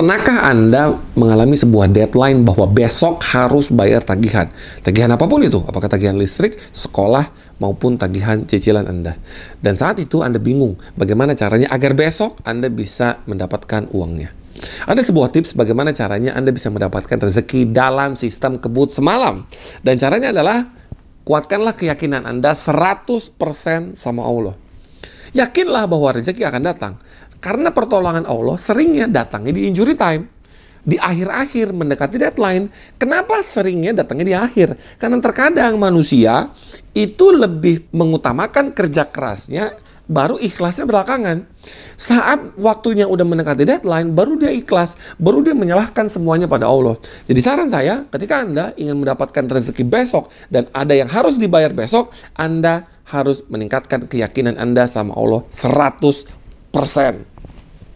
Pernahkah Anda mengalami sebuah deadline bahwa besok harus bayar tagihan? Tagihan apa pun itu, apakah tagihan listrik, sekolah, maupun tagihan cicilan Anda. Dan saat itu Anda bingung bagaimana caranya agar besok Anda bisa mendapatkan uangnya. Ada sebuah tips bagaimana caranya Anda bisa mendapatkan rezeki dalam sistem kebut semalam. Dan caranya adalah kuatkanlah keyakinan Anda 100% sama Allah. Yakinlah bahwa rezeki akan datang. Karena pertolongan Allah seringnya datangnya di injury time. Di akhir-akhir mendekati deadline. Kenapa seringnya datangnya di akhir? Karena terkadang manusia itu lebih mengutamakan kerja kerasnya baru ikhlasnya belakangan. Saat waktunya udah mendekati deadline, baru dia ikhlas, baru dia menyalahkan semuanya pada Allah. Jadi saran saya, ketika Anda ingin mendapatkan rezeki besok dan ada yang harus dibayar besok, Anda harus meningkatkan keyakinan Anda sama Allah 100%.